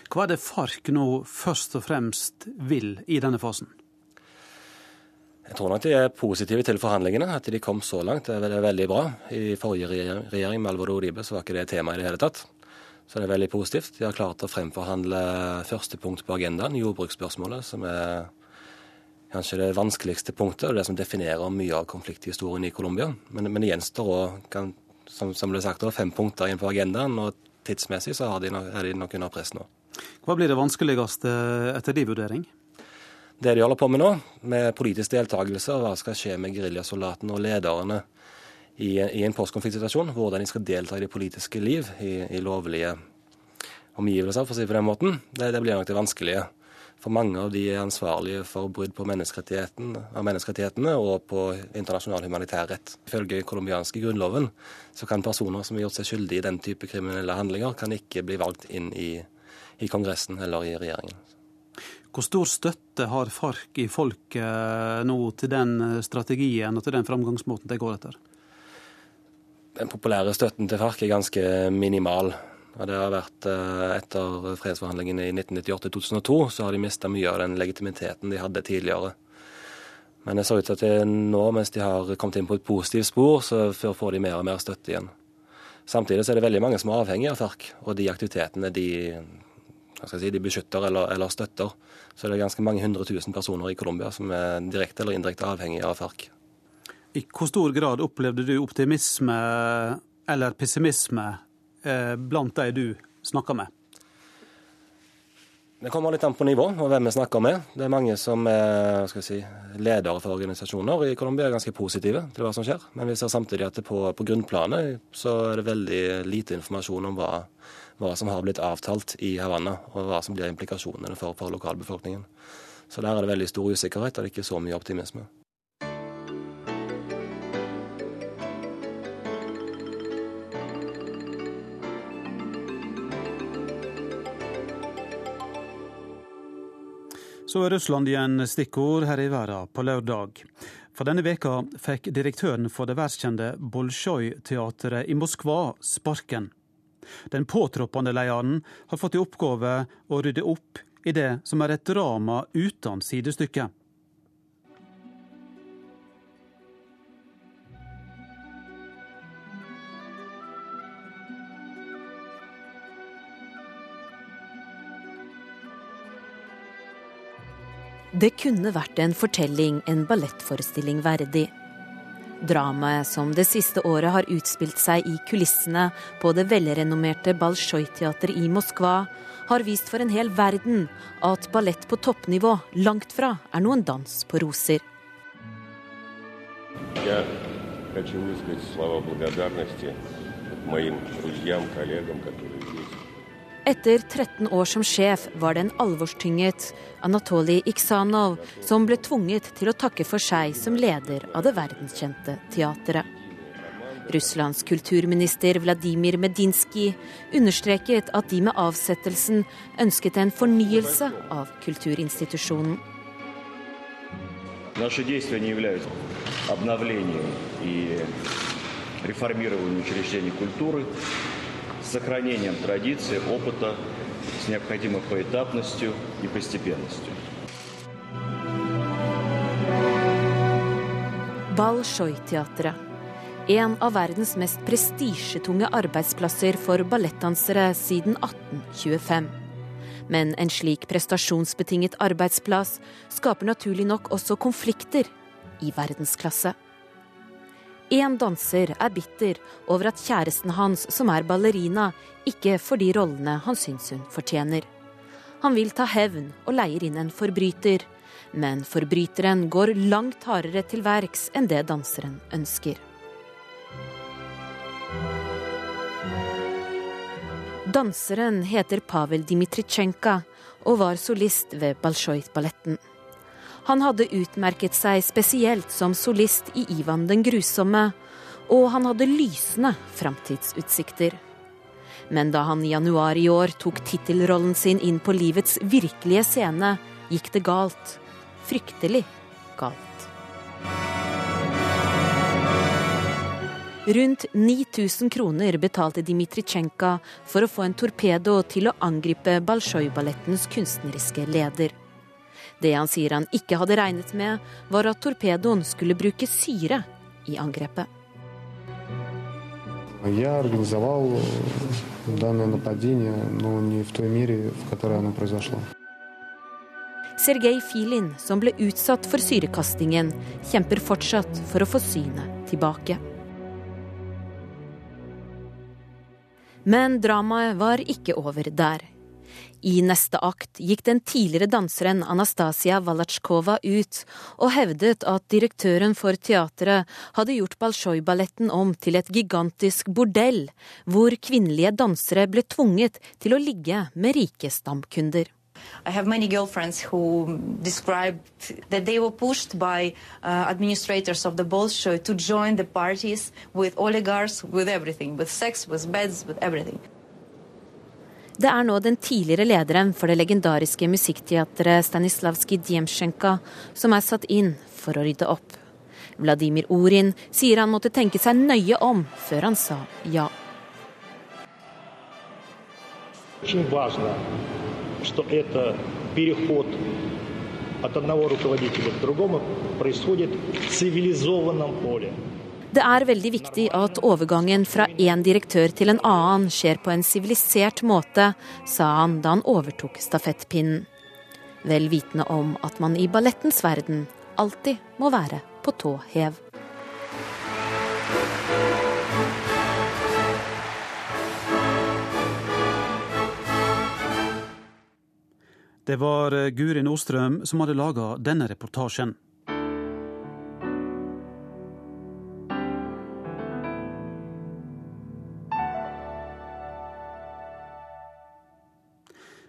Hva er det FARC nå først og fremst vil i denne fasen? Jeg tror nok de er positive til forhandlingene, at de kom så langt. Det er veldig bra. I forrige regjering med Alvor Odibe så var ikke det tema i det hele tatt. Så det er veldig positivt. De har klart å fremforhandle første punkt på agendaen, jordbruksspørsmålet, som er kanskje det vanskeligste punktet, og det som definerer mye av konflikthistorien i Colombia. Men, men det gjenstår òg, som, som ble sagt, fem punkter inn på agendaen, og tidsmessig så de nok, er de nok under press nå. Hva blir det vanskeligste etter din vurdering? Det de holder på med nå, med politisk deltakelse, og hva skal skje med geriljasoldatene og lederne i, i en postkonfliktsituasjon, hvordan de skal delta i det politiske liv i, i lovlige omgivelser, for å si det på den måten, det, det blir nok det vanskelige. For mange av de er ansvarlige for brudd på menneskerettighetene og på internasjonal humanitær rett. Ifølge colombianske grunnloven så kan personer som har gjort seg skyldige i den type kriminelle handlinger, kan ikke bli valgt inn i, i Kongressen eller i regjeringen. Hvor stor støtte har FARC i folket nå til den strategien og til den framgangsmåten de går etter? Den populære støtten til FARC er ganske minimal. Og det har vært eh, Etter fredsforhandlingene i 1998-2002 så har de mista mye av den legitimiteten de hadde tidligere. Men det ser ut til at nå, mens de har kommet inn på et positivt spor, så får de mer og mer støtte igjen. Samtidig så er det veldig mange som er avhengig av FARC og de aktivitetene de, si, de beskytter eller, eller, støtter. Så det er ganske mange hundre tusen personer i Colombia som er direkte eller indirekte avhengige av FARC. I hvor stor grad opplevde du optimisme eller pessimisme Eh, blant de du snakker med? Det kommer litt an på nivå og hvem vi snakker med. Det er mange som er si, ledere for organisasjoner i Colombia er ganske positive til hva som skjer. Men vi ser samtidig at på, på, grunnplanet så er det veldig lite informasjon om hva, hva, som har blitt avtalt i Havanna, og hva som blir implikasjonene for, for lokalbefolkningen. Så der er det veldig stor usikkerhet, og det er ikke så mye optimisme. Så er Russland igjen stikkord her i verden på lørdag. For denne veka fikk direktøren for det verdenskjente Bolsjoj-teatret i Moskva sparken. Den påtroppende lederen har fått i oppgave å rydde opp i det som er et drama uten sidestykke. Det kunne vært en fortelling, en ballettforestilling verdig. Dramaet som det siste året har utspilt seg i kulissene på det velrenommerte Balsjoj-teatret i Moskva, har vist for en hel verden at ballett på toppnivå langt fra er noen dans på roser. Jeg хочу высказать слова благодарности моим друзьям, коллегам, которые etter 13 år som sjef var det en alvorstynget Anatolij Iksanov som ble tvunget til å takke for seg som leder av det verdenskjente teatret. Russlands kulturminister Vladimir Medinsky understreket at de med avsettelsen ønsket en fornyelse av kulturinstitusjonen. Наши действия не являются обновлением и реформированием с сохранением традиции, опыта, с необходимой поэтапностью и постепенностью. Bolshoi-teatret. En av verdens mest prestisjetunge arbeidsplasser for ballettdansere siden 1825. Men en slik prestasjonsbetinget arbeidsplass skaper naturlig nok også konflikter i verdensklasse. Én danser er bitter over at kjæresten hans, som er ballerina, ikke får de rollene han syns hun fortjener. Han vil ta hevn og leier inn en forbryter, men forbryteren går langt hardere til verks enn det danseren ønsker. Danseren heter Pavel Dmitritsjenka og var solist ved Bolsjoj-balletten. Han hadde utmerket seg spesielt som solist i Ivan den grusomme, og han hadde lysende framtidsutsikter. Men da han i januar i år tok tittelrollen sin inn på livets virkelige scene, gikk det galt. Fryktelig galt. Rundt 9000 kroner betalte Dmitritsjenko for å få en torpedo til å angripe Balsjoj-ballettens kunstneriske leder. Det han sier han ikke hadde regnet med, var at torpedoen skulle bruke syre i angrepet. Sergej Filin, som ble utsatt for syrekastingen, kjemper fortsatt for å få synet tilbake. Men dramaet var ikke over der. I neste akt gikk den tidligere danseren Anastasia Valatsjkova ut og hevdet at direktøren for teatret hadde gjort Balsjoj-balletten om til et gigantisk bordell, hvor kvinnelige dansere ble tvunget til å ligge med rike stamkunder. I have many girlfriends who described that they were pushed by uh, administrators of the Bolshoi to join the parties with oligarchs, with everything, with sex, with beds, with everything. Det er nå den tidligere lederen for det legendariske musikkteatret Stanislavskij Djemsjenka som er satt inn for å rydde opp. Vladimir Orin sier han måtte tenke seg nøye om før han sa ja. От одного руководителя к другому происходит в цивилизованном поле. Det er veldig viktig at overgangen fra én direktør til en annen skjer på en sivilisert måte, sa han da han overtok stafettpinnen. Vel vitende om at man i ballettens verden alltid må være på tå hev. Det var Guri Nordstrøm som hadde laga denne reportasjen.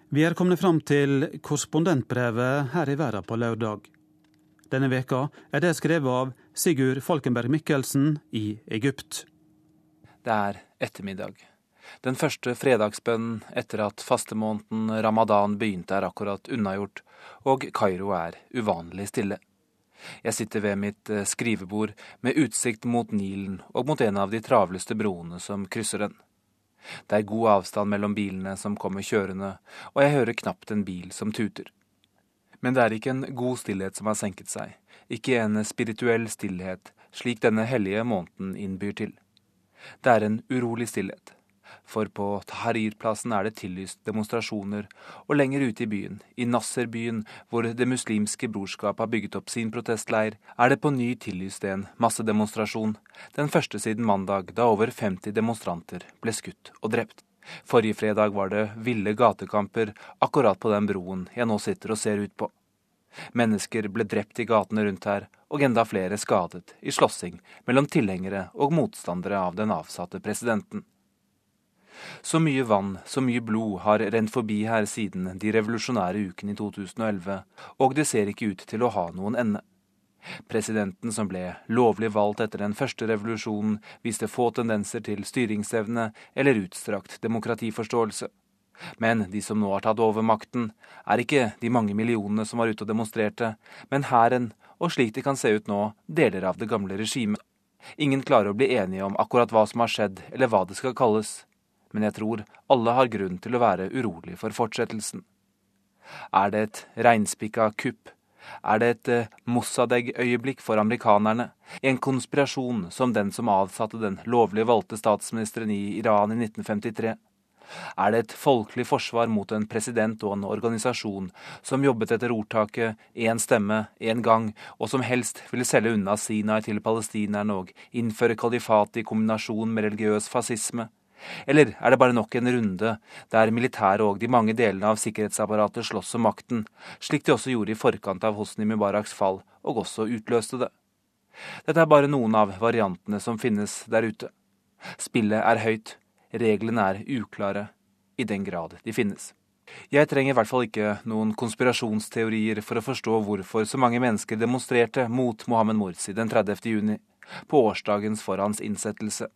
Vi er kommet fram til korrespondentbrevet her i verden på lørdag. Denne veka er det skrevet av Sigurd Falkenberg Mikkelsen i Egypt. Det er ettermiddag. Den første fredagsbønnen etter at fastemåneden ramadan begynte er akkurat unnagjort, og Kairo er uvanlig stille. Jeg sitter ved mitt eh, skrivebord med utsikt mot Nilen og mot en av de travleste broene som krysser den. Det er god avstand mellom bilene som kommer kjørende, og jeg hører knapt en bil som tuter. Men det er ikke en god stillhet som har senket seg, ikke en spirituell stillhet, slik denne hellige måneden innbyr til. Det er en urolig stillhet, for på Tahrir-plassen er det tillyst demonstrasjoner, og lenger ute i byen, i Nasser-byen, hvor Det muslimske brorskap har bygget opp sin protestleir, er det på ny tillyst en massedemonstrasjon, den første siden mandag, da over 50 demonstranter ble skutt og drept. Forrige fredag var det ville gatekamper akkurat på den broen jeg nå sitter og ser ut på. Mennesker ble drept i gatene rundt her, og enda flere skadet i slåssing mellom tilhengere og motstandere av den avsatte presidenten. Så mye vann, så mye blod har rent forbi her siden de revolusjonære ukene i 2011, og det ser ikke ut til å ha noen ende. Presidenten som ble lovlig valgt etter den første revolusjonen, viste få tendenser til styringsevne eller utstrakt demokratiforståelse. Men de som nå har tatt over makten, er ikke de mange millionene som var ute og demonstrerte, men hæren, og slik det kan se ut nå, deler av det gamle regimet. Ingen klarer å bli enige om akkurat hva som har skjedd, eller hva det skal kalles men jeg tror alle har grunn til å være urolig for fortsettelsen. Er det et reinspikka kupp? Er det et eh, Mossadegh-øyeblikk for amerikanerne? En konspirasjon som den som avsatte den lovlig valgte statsministeren i Iran i 1953? Er det et folkelig forsvar mot en president og en organisasjon som jobbet etter ordtaket 'én stemme, én gang', og som helst ville selge unna Sinai til palestinerne og innføre kalifat i kombinasjon med religiøs fascisme? Eller er det bare nok en runde der militæret og de mange delene av sikkerhetsapparatet slåss om makten, slik de også gjorde i forkant av Hosni Mubaraks fall, og også utløste det? Dette er bare noen av variantene som finnes der ute. Spillet er høyt, reglene er uklare, i den grad de finnes. Jeg trenger i hvert fall ikke noen konspirasjonsteorier for å forstå hvorfor så mange mennesker demonstrerte mot Mohammed Morsi den 30. juni, på årsdagens for innsettelse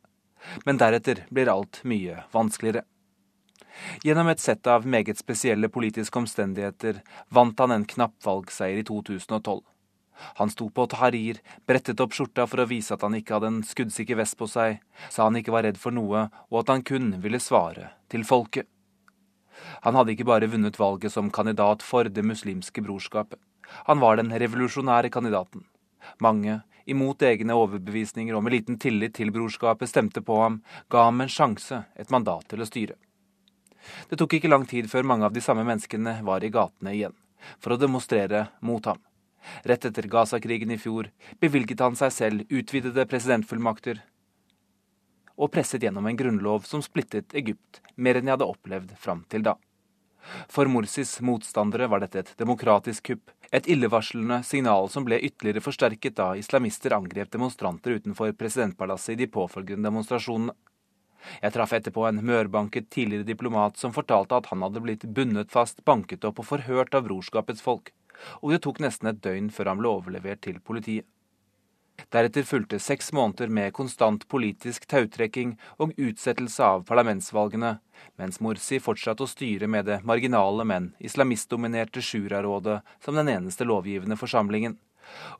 men deretter blir alt mye vanskeligere. Gjennom et sett av meget spesielle politiske omstendigheter vant han en knapp valgseier i 2012. Han sto på Tahrir, brettet opp skjorta for å vise at han ikke hadde en skuddsikker vest på seg, sa han ikke var redd for noe, og at han kun ville svare til folket. Han hadde ikke bare vunnet valget som kandidat for Det muslimske brorskapet. Han var den revolusjonære kandidaten. Mange, imot egne overbevisninger og med liten tillit til brorskapet, stemte på ham, ga ham en sjanse, et mandat til å styre. Det tok ikke lang tid før mange av de samme menneskene var i gatene igjen, for å demonstrere mot ham. Rett etter Gaza-krigen i fjor bevilget han seg selv utvidede presidentfullmakter og presset gjennom en grunnlov som splittet Egypt mer enn jeg hadde opplevd fram til da. For Morsis motstandere var dette et demokratisk kupp, et illevarslende signal som ble ytterligere forsterket da islamister angrep demonstranter utenfor presidentpalasset i de påfølgende demonstrasjonene. Jeg traff etterpå en mørbanket tidligere diplomat som fortalte at han hadde blitt bundet fast, banket opp og forhørt av brorskapets folk, og det tok nesten et døgn før han ble overlevert til politiet. Deretter fulgte seks måneder med konstant politisk tautrekking og utsettelse av parlamentsvalgene, mens Morsi fortsatte å styre med det marginale, men islamistdominerte Shura-rådet som den eneste lovgivende forsamlingen.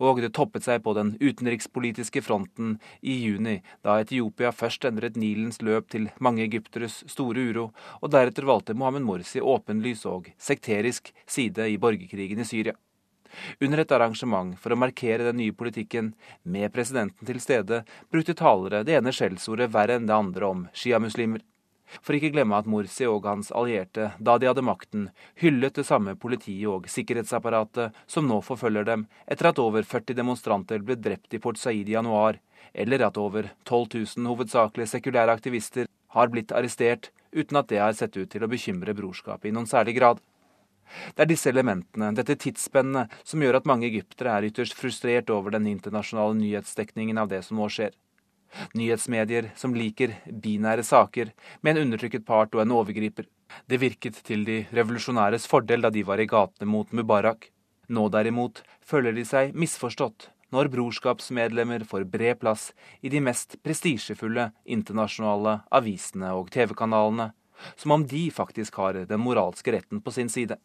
Og det toppet seg på den utenrikspolitiske fronten i juni, da Etiopia først endret Nilens løp til mange egypteres store uro, og deretter valgte Mohammed Morsi åpenlys og sekterisk side i borgerkrigen i Syria. Under et arrangement for å markere den nye politikken, med presidenten til stede, brukte talere det ene skjellsordet verre enn det andre om sjiamuslimer. For ikke glemme at Morsi og hans allierte, da de hadde makten, hyllet det samme politiet og sikkerhetsapparatet som nå forfølger dem, etter at over 40 demonstranter ble drept i Port Said i januar, eller at over 12 000 hovedsakelig sekulære aktivister har blitt arrestert, uten at det har sett ut til å bekymre brorskapet i noen særlig grad. Det er disse elementene, dette tidsspennet, som gjør at mange egyptere er ytterst frustrert over den internasjonale nyhetsdekningen av det som nå skjer. Nyhetsmedier som liker binære saker, med en undertrykket part og en overgriper. Det virket til de revolusjonæres fordel da de var i gatene mot Mubarak. Nå derimot føler de seg misforstått når brorskapsmedlemmer får bred plass i de mest prestisjefulle internasjonale avisene og TV-kanalene, som om de faktisk har den moralske retten på sin side.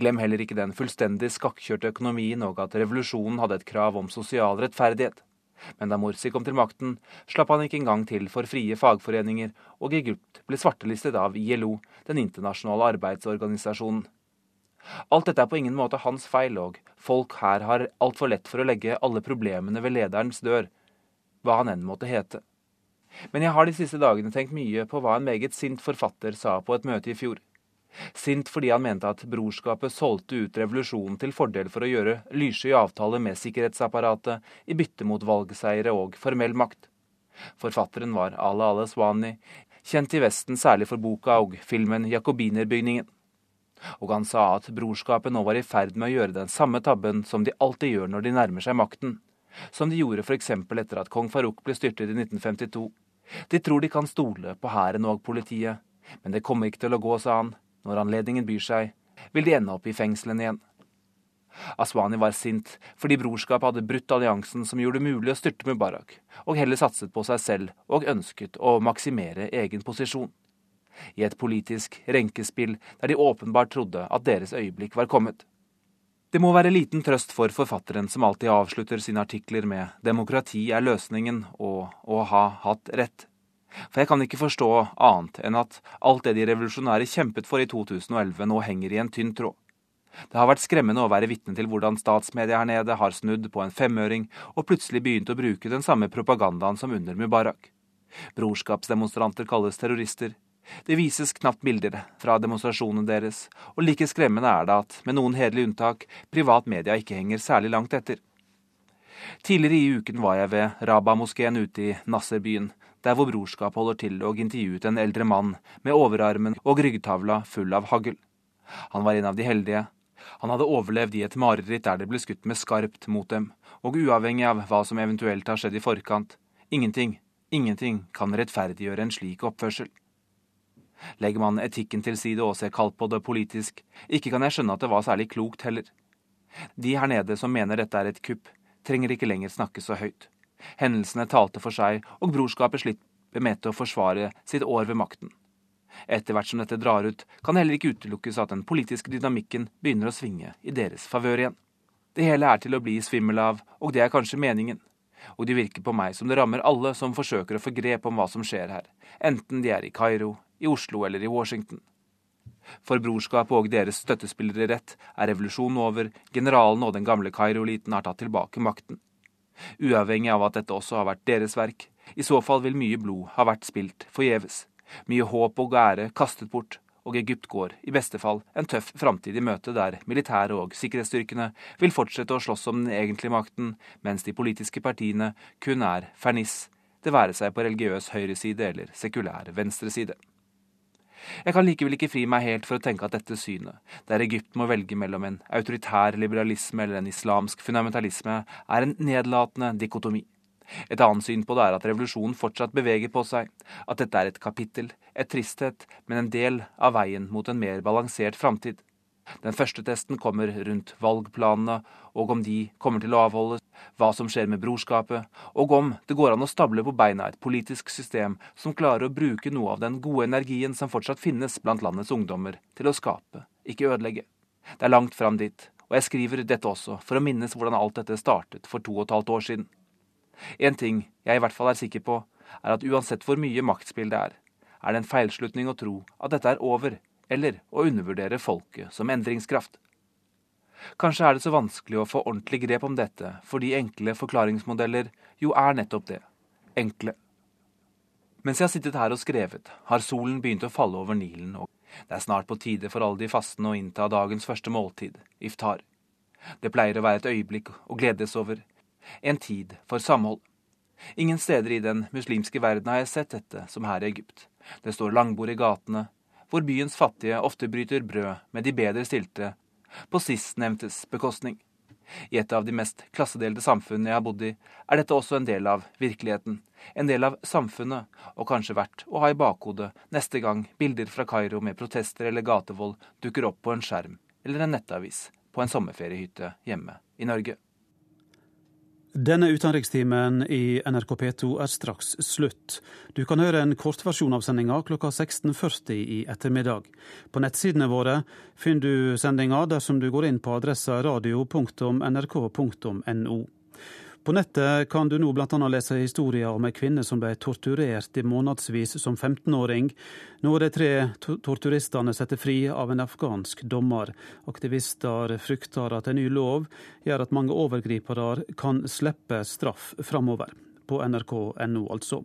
Glem heller ikke den fullstendig skakkjørte økonomien og at revolusjonen hadde et krav om sosial rettferdighet. Men da Morsi kom til makten, slapp han ikke engang til for frie fagforeninger, og Egypt ble svartelistet av ILO, den internasjonale arbeidsorganisasjonen. Alt dette er på ingen måte hans feil, og folk her har altfor lett for å legge alle problemene ved lederens dør, hva han enn måtte hete. Men jeg har de siste dagene tenkt mye på hva en meget sint forfatter sa på et møte i fjor. Sint fordi han mente at brorskapet solgte ut revolusjonen til fordel for å gjøre lyssky avtaler med sikkerhetsapparatet i bytte mot valgseiere og formell makt. Forfatteren var Ala Ala Swani, kjent i Vesten særlig for boka og filmen 'Jakobinerbygningen'. Og han sa at brorskapet nå var i ferd med å gjøre den samme tabben som de alltid gjør når de nærmer seg makten. Som de gjorde f.eks. etter at kong Farouk ble styrtet i 1952. De tror de kan stole på hæren og politiet. Men det kommer ikke til å gå, sa han. Når anledningen byr seg, vil de ende opp i fengslene igjen. Aswani var sint fordi brorskapet hadde brutt alliansen som gjorde det mulig å styrte Mubarak, og heller satset på seg selv og ønsket å maksimere egen posisjon. I et politisk renkespill der de åpenbart trodde at deres øyeblikk var kommet. Det må være liten trøst for forfatteren som alltid avslutter sine artikler med 'demokrati er løsningen' og 'å ha hatt rett'. For jeg kan ikke forstå annet enn at alt det de revolusjonære kjempet for i 2011, nå henger i en tynn tråd. Det har vært skremmende å være vitne til hvordan statsmedia her nede har snudd på en femøring og plutselig begynt å bruke den samme propagandaen som under Mubarak. Brorskapsdemonstranter kalles terrorister. Det vises knapt bilder fra demonstrasjonene deres, og like skremmende er det at, med noen hederlige unntak, privat media ikke henger særlig langt etter. Tidligere i uken var jeg ved Rabah-moskeen ute i Nasserbyen, der hvor brorskap holder til, og intervjuet en eldre mann med overarmen og ryggtavla full av hagl. Han var en av de heldige. Han hadde overlevd i et mareritt der det ble skutt med skarpt mot dem, og uavhengig av hva som eventuelt har skjedd i forkant, ingenting, ingenting kan rettferdiggjøre en slik oppførsel. Legger man etikken til side og ser kaldt på det politisk, ikke kan jeg skjønne at det var særlig klokt heller. De her nede som mener dette er et kupp, trenger ikke lenger snakke så høyt. Hendelsene talte for seg, og brorskapet slipper til å forsvare sitt år ved makten. Etter hvert som dette drar ut, kan det heller ikke utelukkes at den politiske dynamikken begynner å svinge i deres favør igjen. Det hele er til å bli svimmel av, og det er kanskje meningen. Og det virker på meg som det rammer alle som forsøker å få grep om hva som skjer her, enten de er i Kairo, i Oslo eller i Washington. For brorskapet og deres støttespillere rett er revolusjonen over, generalen og den gamle Kairo-eliten har tatt tilbake makten uavhengig av at dette også har vært deres verk. I så fall vil mye blod ha vært spilt forgjeves. Mye håp og ære kastet bort, og Egypt går, i beste fall, en tøff framtid i møte der militæret og sikkerhetsstyrkene vil fortsette å slåss om den egentlige makten, mens de politiske partiene kun er ferniss, det være seg på religiøs høyreside eller sekulær venstreside. Jeg kan likevel ikke fri meg helt for å tenke at dette synet, der Egypt må velge mellom en autoritær liberalisme eller en islamsk fundamentalisme, er en nedlatende dikotomi. Et annet syn på det er at revolusjonen fortsatt beveger på seg, at dette er et kapittel, et tristhet, men en del av veien mot en mer balansert framtid. Den første testen kommer rundt valgplanene, og om de kommer til å avholdes, hva som skjer med brorskapet, og om det går an å stable på beina et politisk system som klarer å bruke noe av den gode energien som fortsatt finnes blant landets ungdommer, til å skape, ikke ødelegge. Det er langt fram dit, og jeg skriver dette også for å minnes hvordan alt dette startet for to og et halvt år siden. En ting jeg i hvert fall er sikker på, er at uansett hvor mye maktspill det er, er det en feilslutning å tro at dette er over, eller å undervurdere folket som endringskraft. Kanskje er det så vanskelig å få ordentlig grep om dette, fordi enkle forklaringsmodeller jo er nettopp det enkle. Mens jeg har sittet her og skrevet, har solen begynt å falle over Nilen, og det er snart på tide for alle de fastende å innta dagens første måltid, iftar. Det pleier å være et øyeblikk å gledes over, en tid for samhold. Ingen steder i den muslimske verden har jeg sett dette som her i Egypt. Det står langbord i gatene, hvor byens fattige ofte bryter brød med de bedre stilte, på sistnevntes bekostning. I et av de mest klassedelte samfunnene jeg har bodd i, er dette også en del av virkeligheten. En del av samfunnet, og kanskje verdt å ha i bakhodet neste gang bilder fra Kairo med protester eller gatevold dukker opp på en skjerm eller en nettavis på en sommerferiehytte hjemme i Norge. Denne utenrikstimen i NRK P2 er straks slutt. Du kan høre en kortversjon av sendinga klokka 16.40 i ettermiddag. På nettsidene våre finner du sendinga dersom du går inn på adressa radio.nrk.no. På nettet kan du nå bl.a. lese historier om ei kvinne som ble torturert i månedsvis som 15-åring. Nå er de tre torturistene satt fri av en afghansk dommer. Aktivister frykter at en ny lov gjør at mange overgripere kan slippe straff framover. På nrk.no, altså.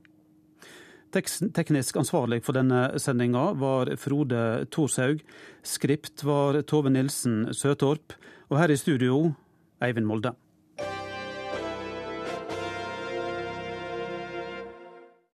Teknisk ansvarlig for denne sendinga var Frode Thorshaug. Skript var Tove Nilsen Søtorp. Og her i studio, Eivind Molde.